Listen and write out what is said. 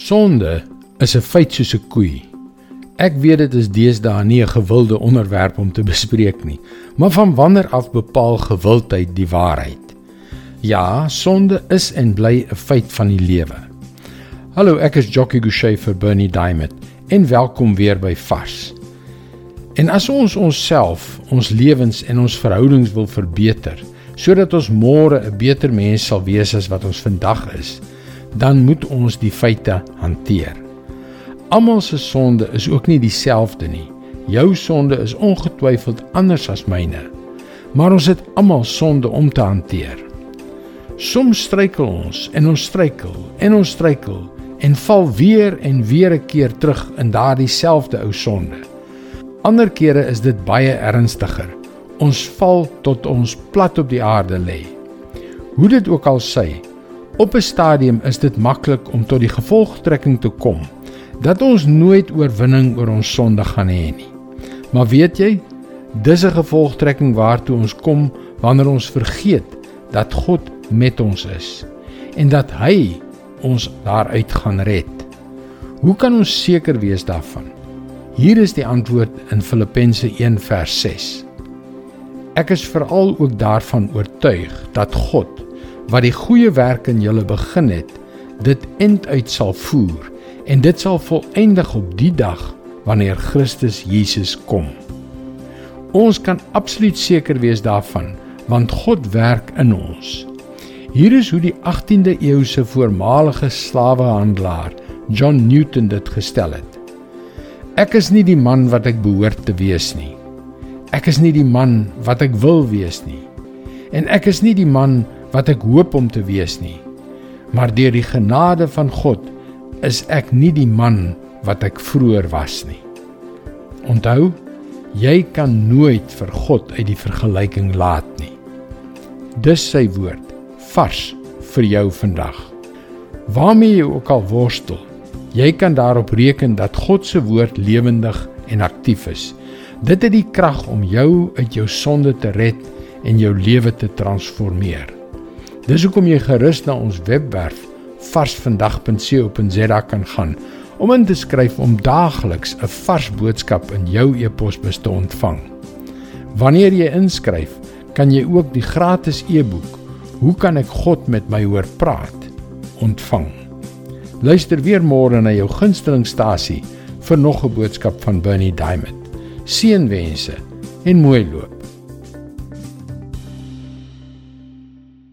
Sonde is 'n feit soos 'n koei. Ek weet dit is deesdae nie 'n gewilde onderwerp om te bespreek nie, maar van wanneer af bepaal gewildheid die waarheid? Ja, sonde is en bly 'n feit van die lewe. Hallo, ek is Jockey Gouchee vir Bernie Diamond en welkom weer by Vars. En as ons onsself, ons lewens en ons verhoudings wil verbeter, sodat ons môre 'n beter mens sal wees as wat ons vandag is, dan moet ons die feite hanteer. Almal se sonde is ook nie dieselfde nie. Jou sonde is ongetwyfeld anders as myne. Maar ons het almal sonde om te hanteer. Soms struikel ons en ons struikel en ons struikel en val weer en weer 'n keer terug in daardie selfde ou sonde. Ander kere is dit baie ernstiger. Ons val tot ons plat op die aarde lê. Hoe dit ook al sy, Op 'n stadium is dit maklik om tot die gevolgtrekking te kom dat ons nooit oorwinning oor ons sonde gaan hê nie. Maar weet jy, dis 'n gevolgtrekking waartoe ons kom wanneer ons vergeet dat God met ons is en dat hy ons daaruit gaan red. Hoe kan ons seker wees daarvan? Hier is die antwoord in Filippense 1:6. Ek is veral ook daarvan oortuig dat God wat die goeie werk in julle begin het, dit end uit sal voer en dit sal volëindig op die dag wanneer Christus Jesus kom. Ons kan absoluut seker wees daarvan, want God werk in ons. Hier is hoe die 18de eeuse voormalige slawehandelaar John Newton dit gestel het. Ek is nie die man wat ek behoort te wees nie. Ek is nie die man wat ek wil wees nie. En ek is nie die man wat ek hoop om te wees nie. Maar deur die genade van God is ek nie die man wat ek vroeër was nie. Onthou, jy kan nooit vir God uit die vergelyking laat nie. Dis sy woord vars vir jou vandag. Waarmee jy ook al worstel, jy kan daarop reken dat God se woord lewendig en aktief is. Dit het die krag om jou uit jou sonde te red en jou lewe te transformeer. Dis hoekom jy gerus na ons webwerf varsvandag.co.za kan gaan om in te skryf om daagliks 'n vars boodskap in jou e-posbus te ontvang. Wanneer jy inskryf, kan jy ook die gratis e-boek Hoe kan ek God met my hoor praat ontvang. Luister weer môre na jou gunstelingstasie vir nog 'n boodskap van Bernie Diamond. Seënwense en mooi loop.